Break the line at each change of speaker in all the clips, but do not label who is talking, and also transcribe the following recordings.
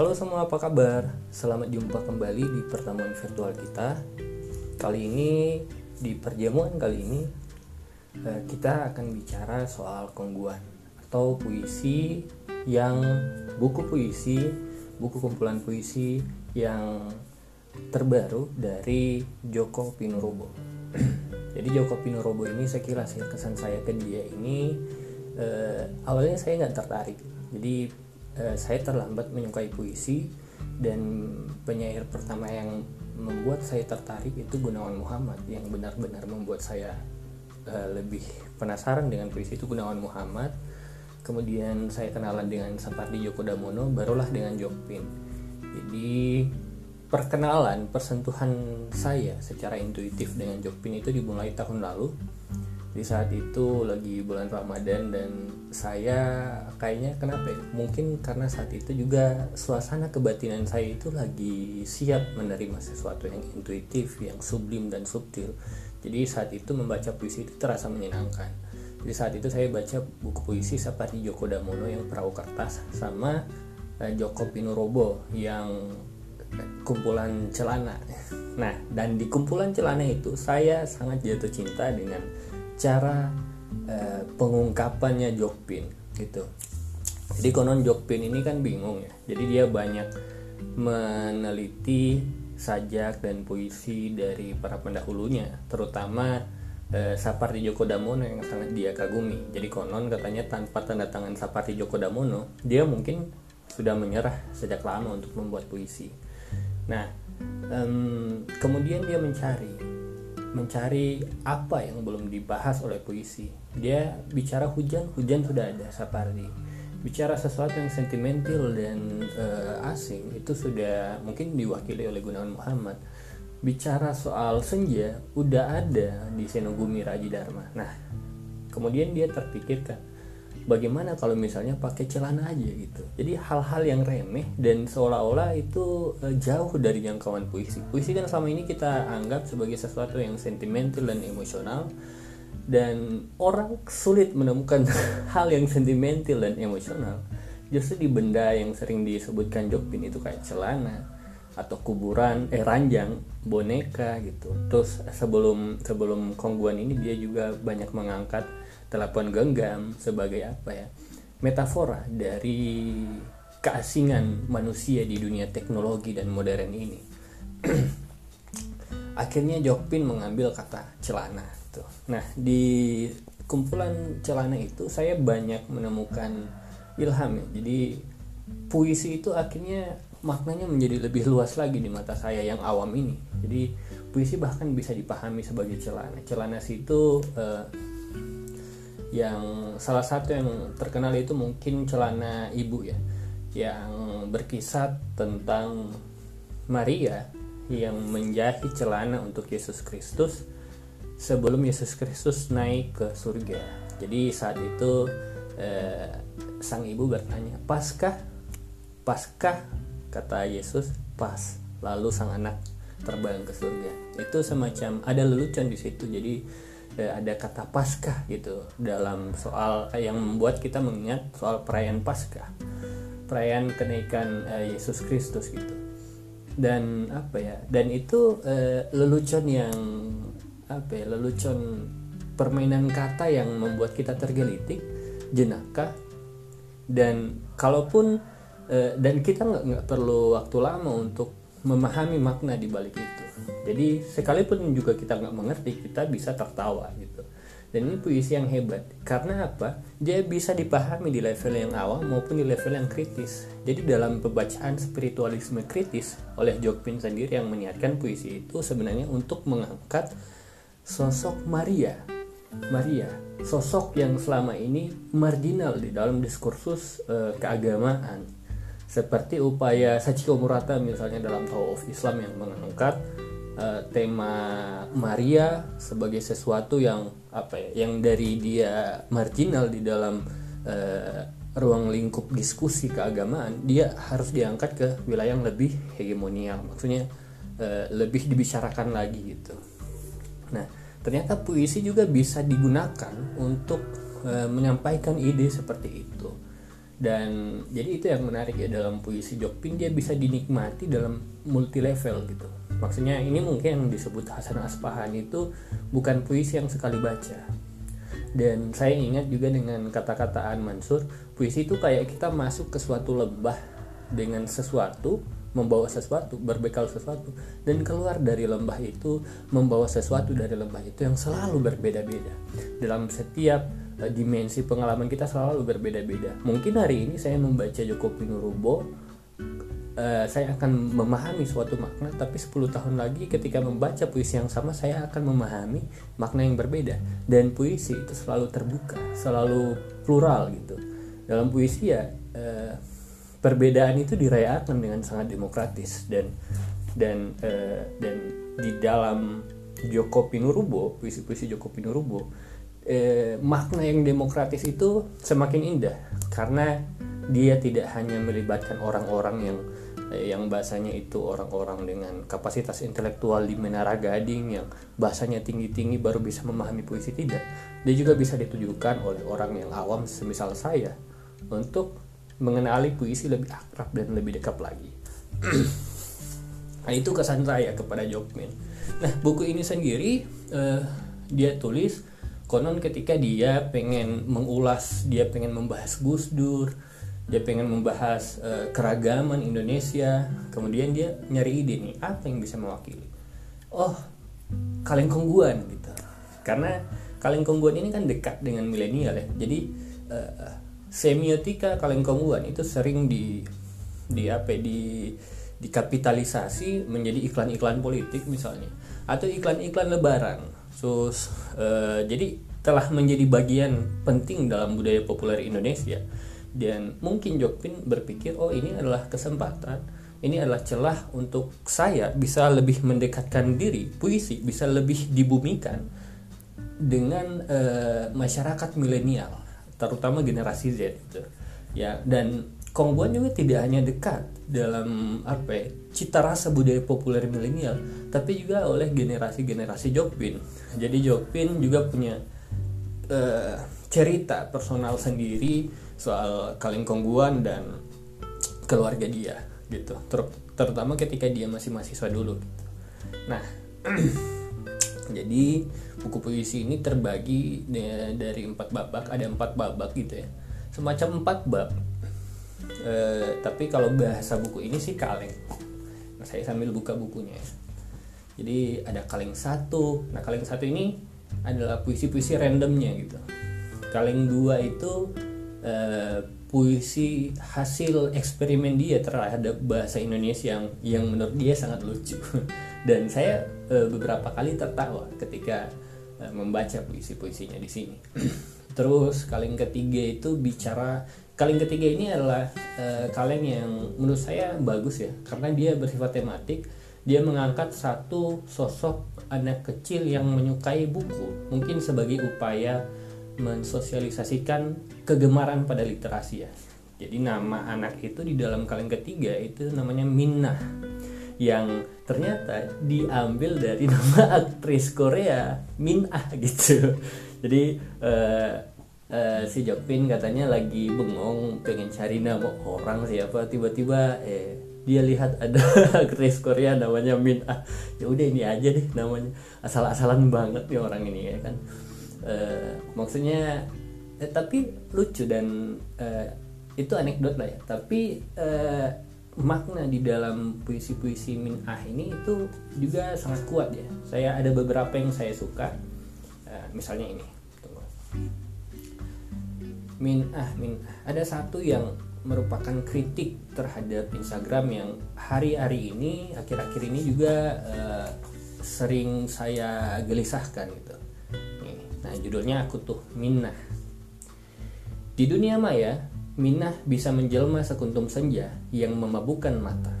Halo semua, apa kabar? Selamat jumpa kembali di pertemuan virtual kita. Kali ini di perjamuan kali ini eh, kita akan bicara soal kongguan atau puisi yang buku puisi, buku kumpulan puisi yang terbaru dari Joko Pinurbo. Jadi Joko Pinurbo ini saya kira sih kesan saya ke dia ini eh, awalnya saya nggak tertarik. Jadi Eh, saya terlambat menyukai puisi dan penyair pertama yang membuat saya tertarik itu Gunawan Muhammad. Yang benar-benar membuat saya uh, lebih penasaran dengan puisi itu Gunawan Muhammad. Kemudian saya kenalan dengan Sapardi Djoko Damono barulah dengan Jokpin. Jadi perkenalan persentuhan saya secara intuitif dengan Jokpin itu dimulai tahun lalu di saat itu lagi bulan Ramadan dan saya kayaknya kenapa ya? mungkin karena saat itu juga suasana kebatinan saya itu lagi siap menerima sesuatu yang intuitif yang sublim dan subtil. Jadi saat itu membaca puisi itu terasa menyenangkan. Jadi saat itu saya baca buku puisi seperti Joko Damono yang perahu kertas sama eh, Joko Pinurobo yang kumpulan celana. Nah dan di kumpulan celana itu saya sangat jatuh cinta dengan cara uh, pengungkapannya Jokpin gitu. Jadi konon Jokpin ini kan bingung ya. Jadi dia banyak meneliti sajak dan puisi dari para pendahulunya, terutama uh, Sapardi Djoko Damono yang sangat dia kagumi. Jadi konon katanya tanpa tanda tangan Sapardi Djoko Damono, dia mungkin sudah menyerah sejak lama untuk membuat puisi. Nah, um, kemudian dia mencari mencari apa yang belum dibahas oleh puisi. Dia bicara hujan, hujan sudah ada Sapardi. Bicara sesuatu yang sentimental dan uh, asing itu sudah mungkin diwakili oleh Gunawan Muhammad. Bicara soal senja udah ada di Senogumi Raji Dharma. Nah, kemudian dia terpikirkan bagaimana kalau misalnya pakai celana aja gitu. Jadi hal-hal yang remeh dan seolah-olah itu uh, jauh dari jangkauan puisi. Puisi kan selama ini kita anggap sebagai sesuatu yang sentimental dan emosional dan orang sulit menemukan hal yang sentimental dan emosional. Justru di benda yang sering disebutkan Jokpin itu kayak celana atau kuburan eh ranjang boneka gitu. Terus sebelum sebelum kongguan ini dia juga banyak mengangkat telepon genggam sebagai apa ya? Metafora dari keasingan manusia di dunia teknologi dan modern ini. Akhirnya Jokpin mengambil kata celana tuh. Nah di kumpulan celana itu saya banyak menemukan ilham ya. Jadi puisi itu akhirnya maknanya menjadi lebih luas lagi di mata saya yang awam ini. Jadi puisi bahkan bisa dipahami sebagai celana. Celana situ uh, yang salah satu yang terkenal itu mungkin celana ibu ya yang berkisah tentang Maria yang menjahit celana untuk Yesus Kristus sebelum Yesus Kristus naik ke surga. Jadi saat itu eh, sang ibu bertanya, "Paskah? Paskah?" kata Yesus, "Pas." Lalu sang anak terbang ke surga. Itu semacam ada lelucon di situ. Jadi ada kata Paskah gitu dalam soal yang membuat kita mengingat soal perayaan Paskah perayaan kenaikan eh, Yesus Kristus gitu. Dan apa ya dan itu eh, lelucon yang apa ya lelucon permainan kata yang membuat kita tergelitik jenaka. Dan kalaupun eh, dan kita nggak perlu waktu lama untuk memahami makna di balik itu jadi sekalipun juga kita nggak mengerti kita bisa tertawa gitu. Dan ini puisi yang hebat. Karena apa? Dia bisa dipahami di level yang awam maupun di level yang kritis. Jadi dalam pembacaan spiritualisme kritis oleh Jokpin sendiri yang menyiarkan puisi itu sebenarnya untuk mengangkat sosok Maria. Maria sosok yang selama ini marginal di dalam diskursus uh, keagamaan. Seperti upaya Sachiko Murata misalnya dalam Tao of Islam yang mengangkat uh, tema Maria sebagai sesuatu yang apa ya yang dari dia marginal di dalam uh, ruang lingkup diskusi keagamaan dia harus diangkat ke wilayah yang lebih hegemonial. Maksudnya uh, lebih dibicarakan lagi gitu. Nah ternyata puisi juga bisa digunakan untuk uh, menyampaikan ide seperti itu. Dan jadi itu yang menarik ya dalam puisi Jokpin dia bisa dinikmati dalam multi level gitu maksudnya ini mungkin yang disebut Hasan Aspahan itu bukan puisi yang sekali baca dan saya ingat juga dengan kata-kata An Mansur puisi itu kayak kita masuk ke suatu lembah dengan sesuatu membawa sesuatu, berbekal sesuatu, dan keluar dari lembah itu membawa sesuatu dari lembah itu yang selalu berbeda-beda. Dalam setiap uh, dimensi pengalaman kita selalu berbeda-beda. Mungkin hari ini saya membaca Joko Pinurubo, uh, saya akan memahami suatu makna, tapi 10 tahun lagi ketika membaca puisi yang sama, saya akan memahami makna yang berbeda. Dan puisi itu selalu terbuka, selalu plural gitu. Dalam puisi ya. Uh, perbedaan itu dirayakan dengan sangat demokratis dan dan uh, dan di dalam Joko Pinurubo puisi-puisi Joko Pinurubo uh, makna yang demokratis itu semakin indah karena dia tidak hanya melibatkan orang-orang yang yang bahasanya itu orang-orang dengan kapasitas intelektual di Menara Gading yang bahasanya tinggi-tinggi baru bisa memahami puisi tidak dia juga bisa ditujukan oleh orang yang awam semisal saya untuk mengenali puisi lebih akrab dan lebih dekat lagi. nah itu kesan saya kepada Jokmin. Nah buku ini sendiri uh, dia tulis konon ketika dia pengen mengulas, dia pengen membahas Gus Dur, dia pengen membahas uh, keragaman Indonesia, kemudian dia nyari ide nih apa yang bisa mewakili. Oh kalengkongguan gitu, karena kalengkongguan ini kan dekat dengan milenial ya, jadi uh, semiotika kalengkonguan itu sering di di apa di dikapitalisasi menjadi iklan-iklan politik misalnya. Atau iklan-iklan lebaran. So uh, jadi telah menjadi bagian penting dalam budaya populer Indonesia dan mungkin Jokpin berpikir oh ini adalah kesempatan ini adalah celah untuk saya bisa lebih mendekatkan diri puisi bisa lebih dibumikan dengan uh, masyarakat milenial terutama generasi Z gitu. ya dan Kongguan juga tidak hanya dekat dalam apa ya, cita rasa budaya populer milenial tapi juga oleh generasi-generasi Jokpin jadi Jokpin juga punya uh, cerita personal sendiri soal Kaleng Kongguan dan keluarga dia gitu. Ter terutama ketika dia masih mahasiswa dulu gitu. nah jadi buku puisi ini terbagi dari empat babak ada empat babak gitu ya. Semacam empat bab. E, tapi kalau bahasa buku ini sih kaleng. Nah saya sambil buka bukunya ya. jadi ada kaleng satu. Nah kaleng satu ini adalah puisi-puisi randomnya gitu. Kaleng dua itu e, puisi hasil eksperimen dia terhadap bahasa Indonesia yang yang menurut dia sangat lucu dan saya e, beberapa kali tertawa ketika e, membaca puisi-puisinya di sini. Terus kaleng ketiga itu bicara kaleng ketiga ini adalah e, kaleng yang menurut saya bagus ya karena dia bersifat tematik. Dia mengangkat satu sosok anak kecil yang menyukai buku, mungkin sebagai upaya mensosialisasikan kegemaran pada literasi ya. Jadi nama anak itu di dalam kaleng ketiga itu namanya Minah yang ternyata diambil dari nama aktris Korea Min Ah gitu. Jadi uh, uh, si Jokpin katanya lagi bengong pengen cari nama orang siapa tiba-tiba eh dia lihat ada aktris Korea namanya Min Ah. Ya udah ini aja deh namanya. Asal-asalan banget nih orang ini ya kan. Uh, maksudnya eh, tapi lucu dan uh, itu anekdot lah ya. Tapi uh, makna di dalam puisi-puisi Min Ah ini itu juga sangat kuat ya. Saya ada beberapa yang saya suka. Uh, misalnya ini. Tunggu. Min Ah Min Ah. Ada satu yang merupakan kritik terhadap Instagram yang hari-hari ini akhir-akhir ini juga uh, sering saya gelisahkan gitu. Nah, judulnya aku tuh Minah. Di dunia maya, Minah bisa menjelma sekuntum senja yang memabukkan mata.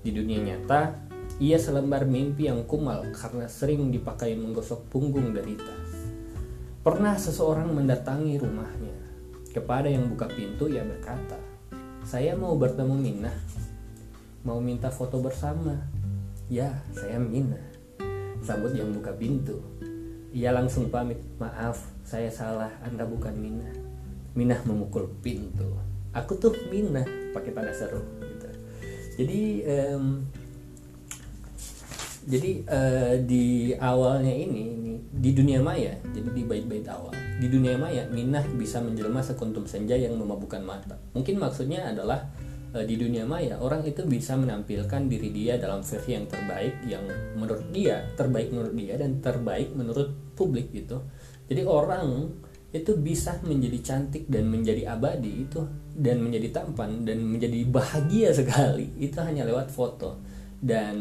Di dunia nyata, ia selembar mimpi yang kumal karena sering dipakai menggosok punggung derita. Pernah seseorang mendatangi rumahnya. Kepada yang buka pintu, ia berkata, "Saya mau bertemu Minah. Mau minta foto bersama." "Ya, saya Minah." Sambut yang buka pintu. Ia langsung pamit, "Maaf, saya salah. Anda bukan Minah." Minah memukul pintu. aku tuh minah pakai tanda seru gitu. Jadi um, jadi uh, di awalnya ini, di dunia maya jadi di bait-bait awal di dunia maya minah bisa menjelma sekuntum senja yang memabukkan mata. Mungkin maksudnya adalah uh, di dunia maya orang itu bisa menampilkan diri dia dalam versi yang terbaik yang menurut dia terbaik menurut dia dan terbaik menurut publik gitu. Jadi orang itu bisa menjadi cantik dan menjadi abadi itu dan menjadi tampan dan menjadi bahagia sekali itu hanya lewat foto. Dan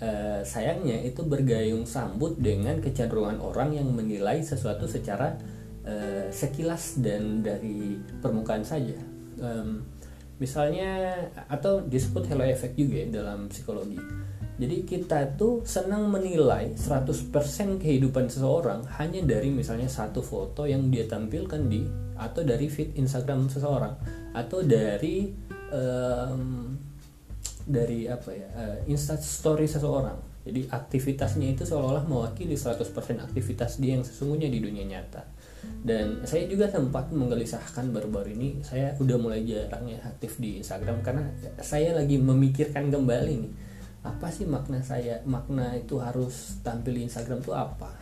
e, sayangnya itu bergayung sambut dengan kecenderungan orang yang menilai sesuatu secara e, sekilas dan dari permukaan saja. E, misalnya atau disebut hello effect juga ya dalam psikologi jadi kita tuh senang menilai 100% kehidupan seseorang hanya dari misalnya satu foto yang dia tampilkan di atau dari feed Instagram seseorang atau dari um, dari apa ya uh, Insta story seseorang. Jadi aktivitasnya itu seolah-olah mewakili 100% aktivitas dia yang sesungguhnya di dunia nyata. Dan saya juga sempat menggelisahkan baru-baru ini saya udah mulai jarang ya aktif di Instagram karena saya lagi memikirkan kembali nih apa sih makna saya makna itu harus tampil di Instagram tuh apa?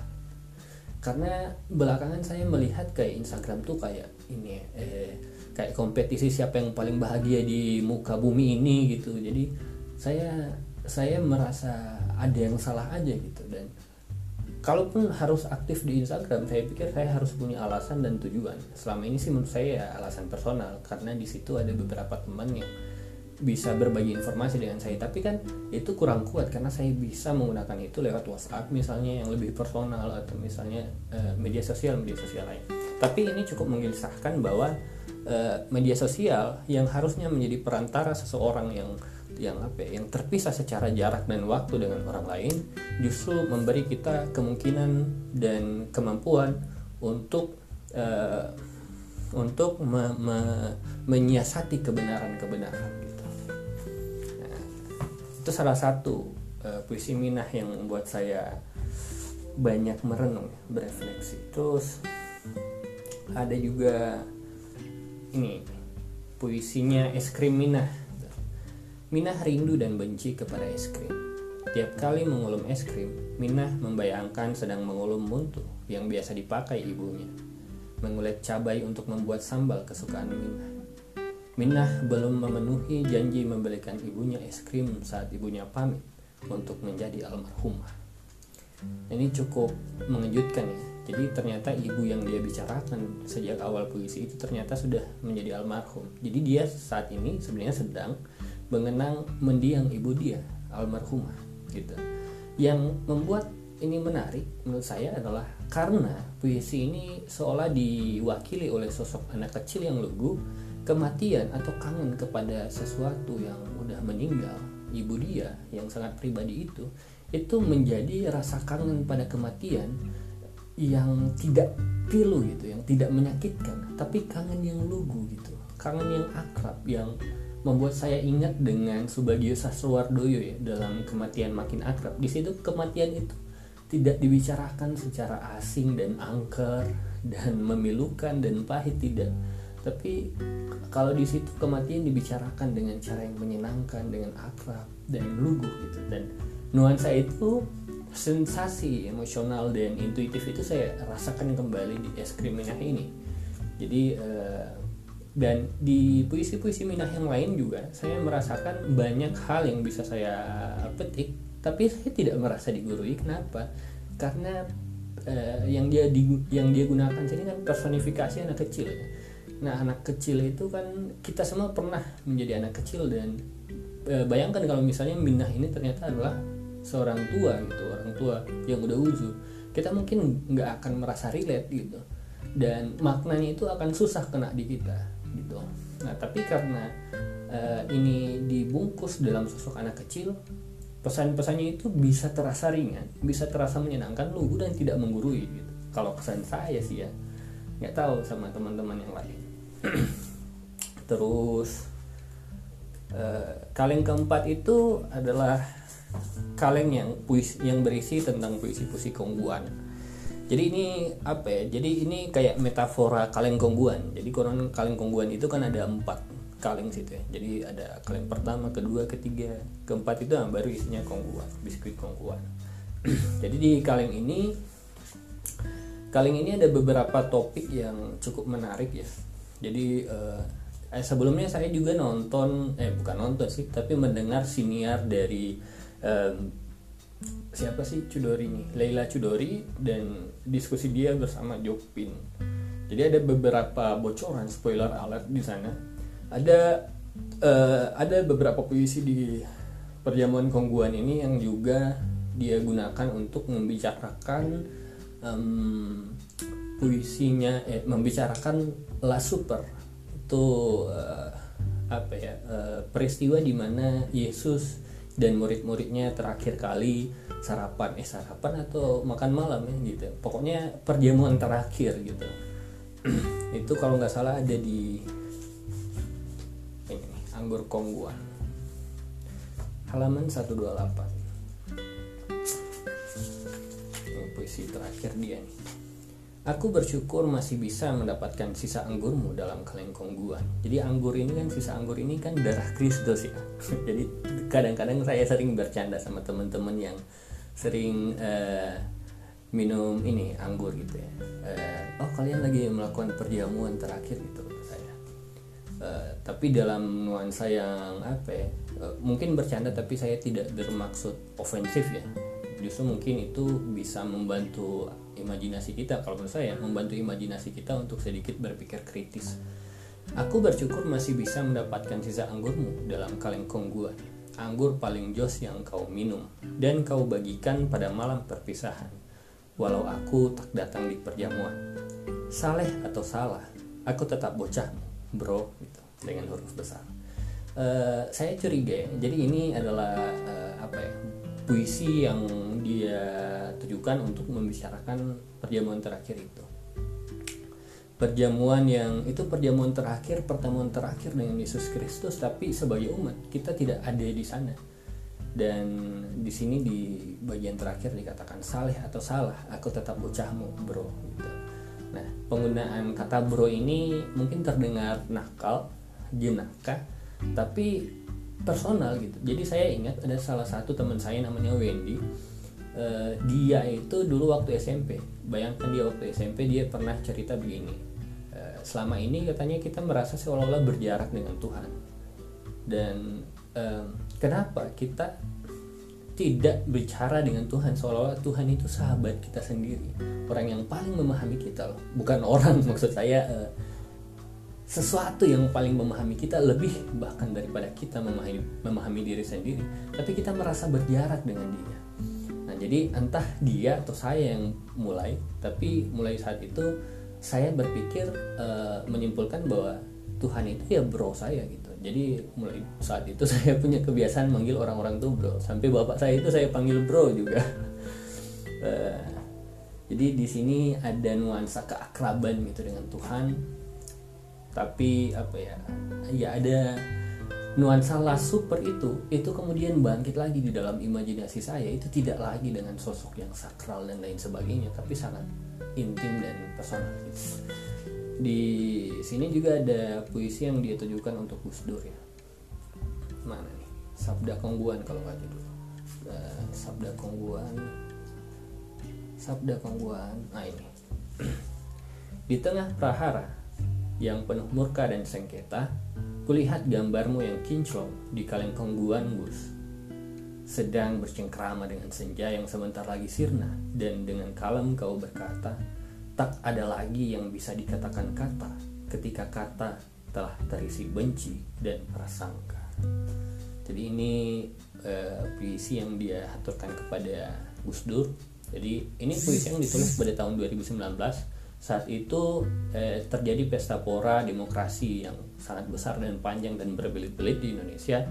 Karena belakangan saya melihat kayak Instagram tuh kayak ini eh kayak kompetisi siapa yang paling bahagia di muka bumi ini gitu. Jadi saya saya merasa ada yang salah aja gitu. Dan kalaupun harus aktif di Instagram saya pikir saya harus punya alasan dan tujuan. Selama ini sih menurut saya ya alasan personal karena di situ ada beberapa teman yang bisa berbagi informasi dengan saya. Tapi kan itu kurang kuat karena saya bisa menggunakan itu lewat WhatsApp misalnya yang lebih personal atau misalnya uh, media sosial media sosial lain. Tapi ini cukup menggelisahkan bahwa uh, media sosial yang harusnya menjadi perantara seseorang yang yang apa ya, yang terpisah secara jarak dan waktu dengan orang lain justru memberi kita kemungkinan dan kemampuan untuk uh, untuk me, me, menyiasati kebenaran-kebenaran itu salah satu uh, puisi minah yang membuat saya banyak merenung berefleksi. Terus ada juga ini puisinya es krim minah. Minah rindu dan benci kepada es krim. Tiap kali mengulum es krim minah membayangkan sedang mengulum muntu yang biasa dipakai ibunya. Mengulet cabai untuk membuat sambal kesukaan minah Minah belum memenuhi janji membelikan ibunya es krim saat ibunya pamit untuk menjadi almarhumah. Ini cukup mengejutkan ya. Jadi ternyata ibu yang dia bicarakan sejak awal puisi itu ternyata sudah menjadi almarhum. Jadi dia saat ini sebenarnya sedang mengenang mendiang ibu dia, almarhumah gitu. Yang membuat ini menarik menurut saya adalah karena puisi ini seolah diwakili oleh sosok anak kecil yang lugu kematian atau kangen kepada sesuatu yang udah meninggal ibu dia yang sangat pribadi itu itu menjadi rasa kangen pada kematian yang tidak pilu gitu yang tidak menyakitkan tapi kangen yang lugu gitu. Kangen yang akrab yang membuat saya ingat dengan Subagio Sastrowardoyo ya dalam kematian makin akrab. Di situ kematian itu tidak dibicarakan secara asing dan angker dan memilukan dan pahit tidak tapi kalau di situ kematian dibicarakan dengan cara yang menyenangkan dengan akrab dan lugu gitu. Dan nuansa itu sensasi emosional dan intuitif itu saya rasakan kembali di es krim minah ini. Jadi uh, dan di puisi-puisi minah yang lain juga saya merasakan banyak hal yang bisa saya petik tapi saya tidak merasa digurui. Kenapa? Karena uh, yang dia di, yang dia gunakan sini kan personifikasi anak kecil ya Nah anak kecil itu kan kita semua pernah menjadi anak kecil dan e, bayangkan kalau misalnya Minah ini ternyata adalah seorang tua gitu orang tua yang udah uzur. Kita mungkin nggak akan merasa relate gitu. Dan maknanya itu akan susah kena di kita gitu. Nah tapi karena e, ini dibungkus dalam sosok anak kecil pesan-pesannya itu bisa terasa ringan bisa terasa menyenangkan lugu dan tidak menggurui gitu. Kalau kesan saya sih ya nggak tahu sama teman-teman yang lain terus uh, kaleng keempat itu adalah kaleng yang puisi yang berisi tentang puisi-puisi kongguan jadi ini apa ya? Jadi ini kayak metafora kaleng kongguan jadi konon kaleng kongguan itu kan ada empat kaleng situ ya. Jadi ada kaleng pertama kedua ketiga keempat itu yang baru isinya kongguan biskuit kongguan jadi di kaleng ini kaleng ini ada beberapa topik yang cukup menarik ya jadi eh, eh, sebelumnya saya juga nonton eh bukan nonton sih tapi mendengar siniar dari eh, siapa sih Cudori ini? Leila Cudori dan diskusi dia bersama Jopin jadi ada beberapa bocoran spoiler alert di sana. Ada uh, ada beberapa puisi di perjamuan kongguan ini yang juga dia gunakan untuk membicarakan um, puisinya eh, membicarakan La Super. Itu uh, apa ya uh, peristiwa di mana Yesus dan murid-muridnya terakhir kali sarapan eh sarapan atau makan malam ya gitu. Pokoknya perjamuan terakhir gitu. Itu kalau nggak salah ada di Anggur Kongguan. Halaman 128 ini puisi terakhir dia nih Aku bersyukur masih bisa mendapatkan sisa anggurmu dalam kaleng kongguan. Jadi anggur ini kan sisa anggur ini kan darah Kristus ya. Jadi kadang-kadang saya sering bercanda sama teman-teman yang sering uh, minum ini anggur gitu ya. Uh, oh kalian lagi melakukan perjamuan terakhir gitu Uh, tapi dalam nuansa yang apa ya uh, mungkin bercanda tapi saya tidak bermaksud ofensif ya justru mungkin itu bisa membantu imajinasi kita. Kalau menurut saya membantu imajinasi kita untuk sedikit berpikir kritis. Aku bersyukur masih bisa mendapatkan sisa anggurmu dalam kaleng kongguan anggur paling jos yang kau minum dan kau bagikan pada malam perpisahan. Walau aku tak datang di perjamuan. Saleh atau salah aku tetap bocahmu bro gitu dengan huruf besar. Uh, saya curiga ya. Jadi ini adalah uh, apa ya puisi yang dia tujukan untuk membicarakan perjamuan terakhir itu perjamuan yang itu perjamuan terakhir pertemuan terakhir dengan Yesus Kristus tapi sebagai umat kita tidak ada di sana dan di sini di bagian terakhir dikatakan saleh atau salah aku tetap bocahmu bro gitu Nah, penggunaan kata bro ini mungkin terdengar nakal, jenaka, tapi personal gitu. Jadi saya ingat ada salah satu teman saya namanya Wendy. Uh, dia itu dulu waktu SMP. Bayangkan dia waktu SMP dia pernah cerita begini. Uh, selama ini katanya kita merasa seolah-olah berjarak dengan Tuhan. Dan uh, kenapa kita tidak bicara dengan Tuhan seolah-olah Tuhan itu sahabat kita sendiri orang yang paling memahami kita loh bukan orang maksud saya sesuatu yang paling memahami kita lebih bahkan daripada kita memahami memahami diri sendiri tapi kita merasa berjarak dengan dia jadi entah dia atau saya yang mulai tapi mulai saat itu saya berpikir uh, menyimpulkan bahwa Tuhan itu ya bro saya gitu. Jadi mulai saat itu saya punya kebiasaan manggil orang-orang tuh bro. Sampai bapak saya itu saya panggil bro juga. Uh, jadi di sini ada nuansa keakraban gitu dengan Tuhan. Tapi apa ya ya ada nuansa lah super itu itu kemudian bangkit lagi di dalam imajinasi saya. Itu tidak lagi dengan sosok yang sakral dan lain sebagainya tapi sangat intim dan personal di sini juga ada puisi yang dia tujukan untuk Gus Dur ya. Mana nih? Sabda Kongguan kalau nggak judul. Uh, Sabda Kongguan. Sabda Kongguan. Nah ini. Di tengah prahara yang penuh murka dan sengketa kulihat gambarmu yang kinclong di kaleng Kongguan Gus sedang bercengkrama dengan senja yang sebentar lagi sirna dan dengan kalem kau berkata tak ada lagi yang bisa dikatakan kata ketika kata telah terisi benci dan prasangka. Jadi ini uh, puisi yang dia aturkan kepada Gus Dur. Jadi ini puisi yang ditulis pada tahun 2019. Saat itu eh, terjadi pesta pora demokrasi yang sangat besar dan panjang dan berbelit-belit di Indonesia.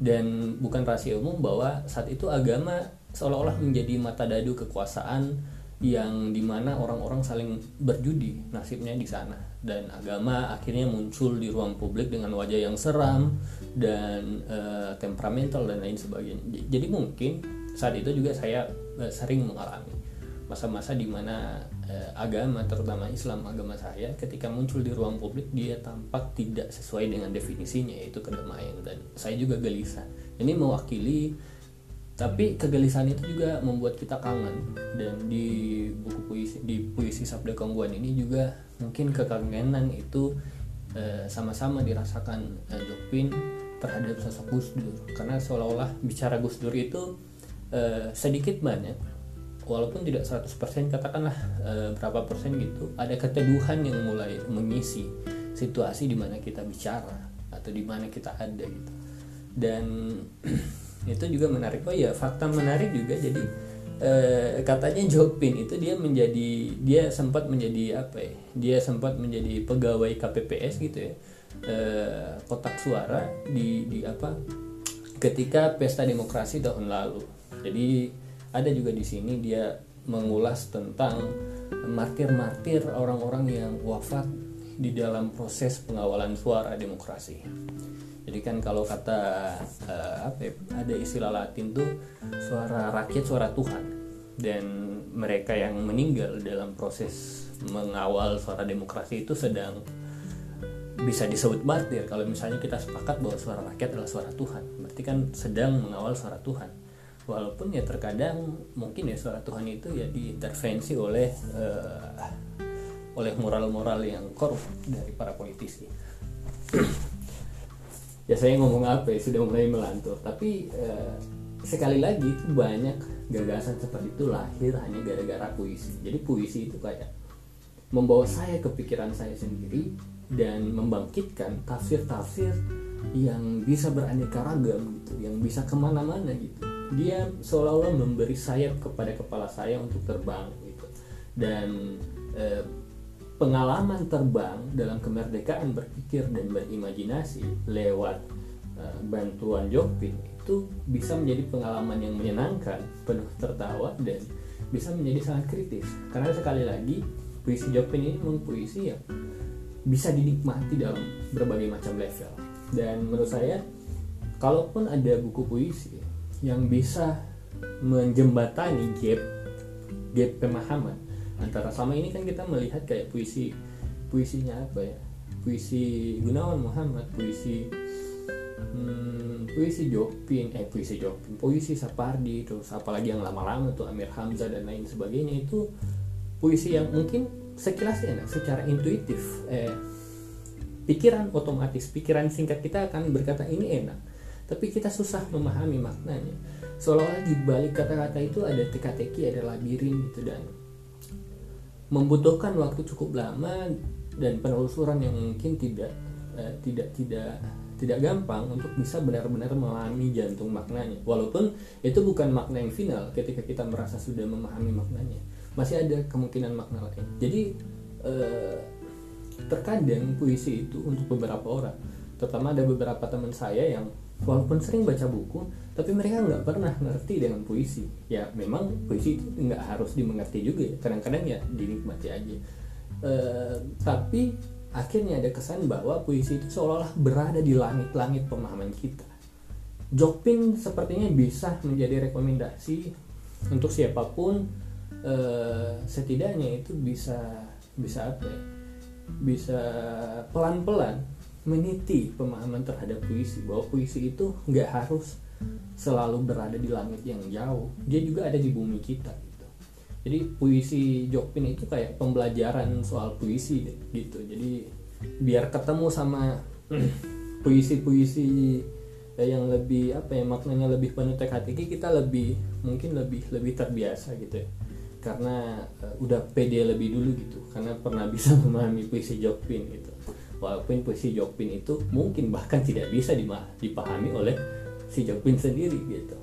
Dan bukan rahasia umum bahwa saat itu agama seolah-olah menjadi mata dadu kekuasaan yang di mana orang-orang saling berjudi nasibnya di sana. Dan agama akhirnya muncul di ruang publik dengan wajah yang seram dan uh, temperamental dan lain sebagainya. Jadi mungkin saat itu juga saya uh, sering mengalami masa-masa di mana eh, agama terutama Islam agama saya ketika muncul di ruang publik dia tampak tidak sesuai dengan definisinya yaitu kedamaian. Dan saya juga gelisah. Ini mewakili tapi kegelisahan itu juga membuat kita kangen. Dan di buku puisi di puisi Sabda Kongguan ini juga mungkin kekangenan itu eh, sama-sama dirasakan eh, Jokpin terhadap sosok Gus Dur. Karena seolah-olah bicara Gus Dur itu eh, sedikit banyak walaupun tidak 100% katakanlah e, berapa persen gitu ada keteduhan yang mulai mengisi situasi di mana kita bicara atau di mana kita ada gitu. Dan itu juga menarik. Oh ya fakta menarik juga. Jadi e, katanya Jopin itu dia menjadi dia sempat menjadi apa ya dia sempat menjadi pegawai KPPS gitu ya e, kotak suara di di apa ketika pesta demokrasi tahun lalu. Jadi ada juga di sini dia mengulas tentang martir-martir orang-orang yang wafat di dalam proses pengawalan suara demokrasi. Jadi kan kalau kata uh, apa ya, ada istilah Latin tuh suara rakyat suara Tuhan. Dan mereka yang meninggal dalam proses mengawal suara demokrasi itu sedang bisa disebut martir. Kalau misalnya kita sepakat bahwa suara rakyat adalah suara Tuhan berarti kan sedang mengawal suara Tuhan walaupun ya terkadang mungkin ya suara Tuhan itu ya diintervensi oleh uh, oleh moral-moral yang korup dari para politisi. Ya saya ngomong apa ya sudah mulai melantur. Tapi uh, sekali lagi itu banyak gagasan seperti itu lahir hanya gara-gara puisi. Jadi puisi itu kayak membawa saya ke pikiran saya sendiri dan membangkitkan tafsir-tafsir yang bisa beraneka ragam gitu yang bisa ke mana-mana gitu dia seolah-olah memberi sayap kepada kepala saya untuk terbang gitu. Dan eh, pengalaman terbang dalam kemerdekaan berpikir dan berimajinasi lewat eh, bantuan Jokpin itu bisa menjadi pengalaman yang menyenangkan penuh tertawa dan bisa menjadi sangat kritis. Karena sekali lagi puisi Jokpin ini memang puisi yang bisa dinikmati dalam berbagai macam level. Dan menurut saya kalaupun ada buku puisi yang bisa menjembatani gap gap pemahaman. Antara sama ini kan kita melihat kayak puisi puisinya apa ya? Puisi Gunawan Muhammad puisi hmm, puisi Jopin eh puisi Jopin puisi Sapardi terus apalagi yang lama-lama tuh Amir Hamzah dan lain sebagainya itu puisi yang mungkin sekilas enak secara intuitif eh, pikiran otomatis pikiran singkat kita akan berkata ini enak tapi kita susah memahami maknanya. Seolah-olah di balik kata-kata itu ada teka-teki ada labirin gitu dan membutuhkan waktu cukup lama dan penelusuran yang mungkin tidak eh, tidak tidak tidak gampang untuk bisa benar-benar memahami jantung maknanya. Walaupun itu bukan makna yang final ketika kita merasa sudah memahami maknanya. Masih ada kemungkinan makna lain. Jadi eh, terkadang puisi itu untuk beberapa orang terutama ada beberapa teman saya yang walaupun sering baca buku tapi mereka nggak pernah ngerti dengan puisi. Ya memang puisi itu nggak harus dimengerti juga ya kadang-kadang ya dinikmati aja. E, tapi akhirnya ada kesan bahwa puisi itu seolah-olah berada di langit-langit pemahaman kita. Jokpin sepertinya bisa menjadi rekomendasi untuk siapa pun e, setidaknya itu bisa bisa apa ya? Bisa pelan-pelan meniti pemahaman terhadap puisi bahwa puisi itu nggak harus selalu berada di langit yang jauh. Dia juga ada di bumi kita gitu. Jadi puisi Jokpin itu kayak pembelajaran soal puisi gitu. Jadi biar ketemu sama puisi-puisi yang lebih apa ya maknanya lebih penuh teka-teki kita lebih mungkin lebih lebih terbiasa gitu ya. Karena uh, udah pede lebih dulu gitu. Karena pernah bisa memahami puisi Jokpin gitu walaupun puisi Jokpin itu mungkin bahkan tidak bisa dipahami oleh si Jokpin sendiri gitu.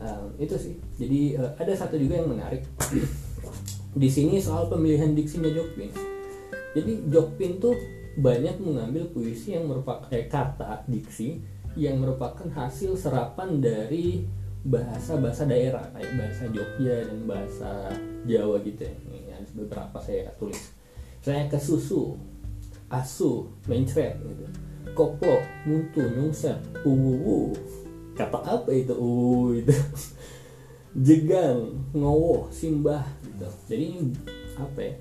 Um, itu sih. Jadi uh, ada satu juga yang menarik. Di sini soal pemilihan diksinya Jokpin. Jadi Jokpin tuh banyak mengambil puisi yang merupakan eh, kata diksi yang merupakan hasil serapan dari bahasa-bahasa daerah kayak bahasa Jogja dan bahasa Jawa gitu ya. Ini ada beberapa saya tulis. Saya ke susu asu mencret gitu. Koplo muntu nyungsep uwu kata apa itu? Uwu itu. Jegang ngowo simbah gitu. Jadi apa ya?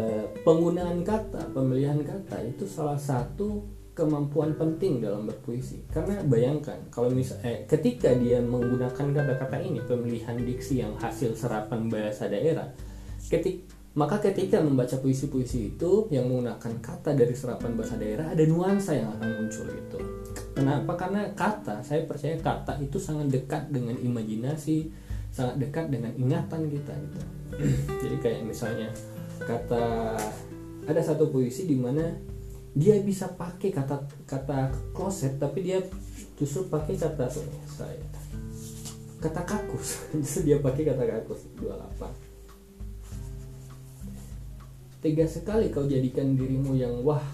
Eh, penggunaan kata pemilihan kata itu salah satu kemampuan penting dalam berpuisi. Karena bayangkan kalau misal eh, ketika dia menggunakan kata-kata ini pemilihan diksi yang hasil serapan bahasa daerah ketik maka ketika membaca puisi-puisi itu yang menggunakan kata dari serapan bahasa daerah ada nuansa yang akan muncul itu. Kenapa? Karena kata saya percaya kata itu sangat dekat dengan imajinasi sangat dekat dengan ingatan kita gitu. Jadi kayak misalnya kata ada satu puisi di mana dia bisa pakai kata kata kloset tapi dia justru pakai kata saya kata kakus. Justru dia pakai kata kakus 28 Tega sekali kau jadikan dirimu yang wah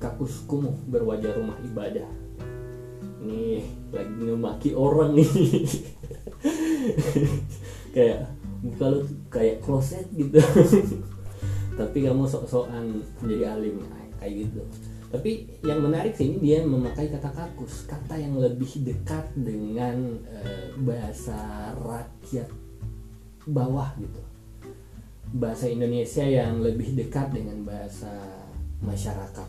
kakus kumuh berwajah rumah ibadah. Nih lagi ngemaki orang nih. kayak muka lu kayak kloset gitu. Tapi kamu sok-sokan menjadi alim kayak gitu. Tapi yang menarik sih ini dia memakai kata kakus, kata yang lebih dekat dengan e, bahasa rakyat bawah gitu bahasa Indonesia yang lebih dekat dengan bahasa masyarakat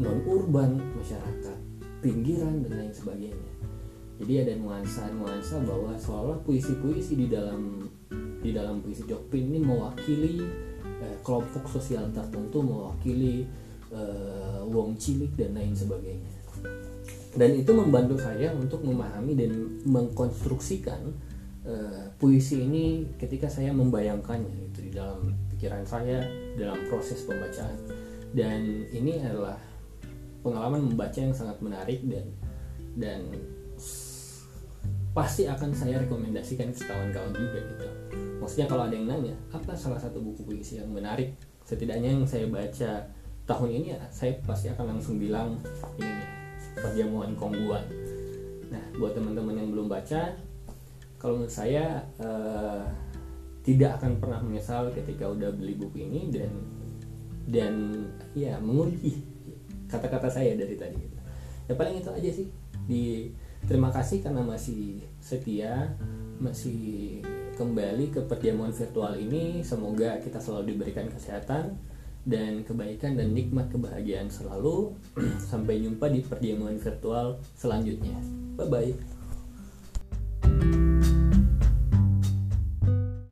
non urban masyarakat pinggiran dan lain sebagainya. Jadi ada nuansa-nuansa bahwa seolah puisi-puisi di dalam di dalam puisi Jokpin ini mewakili eh, kelompok sosial tertentu mewakili eh, wong cilik dan lain sebagainya. Dan itu membantu saya untuk memahami dan mengkonstruksikan uh, puisi ini ketika saya membayangkannya itu di dalam pikiran saya dalam proses pembacaan. Dan ini adalah pengalaman membaca yang sangat menarik dan dan pasti akan saya rekomendasikan ke kawan-kawan juga gitu. Maksudnya kalau ada yang nanya apa salah satu buku puisi yang menarik? Setidaknya yang saya baca tahun ini ya saya pasti akan langsung bilang ini perjamuan kongguan. Nah buat teman-teman yang belum baca kalau menurut saya uh, tidak akan pernah menyesal ketika udah beli buku ini dan dan ya menguji kata-kata saya dari tadi ya paling itu aja sih. Di terima kasih karena masih setia masih kembali ke perjamuan virtual ini. Semoga kita selalu diberikan kesehatan dan kebaikan dan nikmat kebahagiaan selalu. Sampai jumpa di perjamuan virtual selanjutnya. Bye bye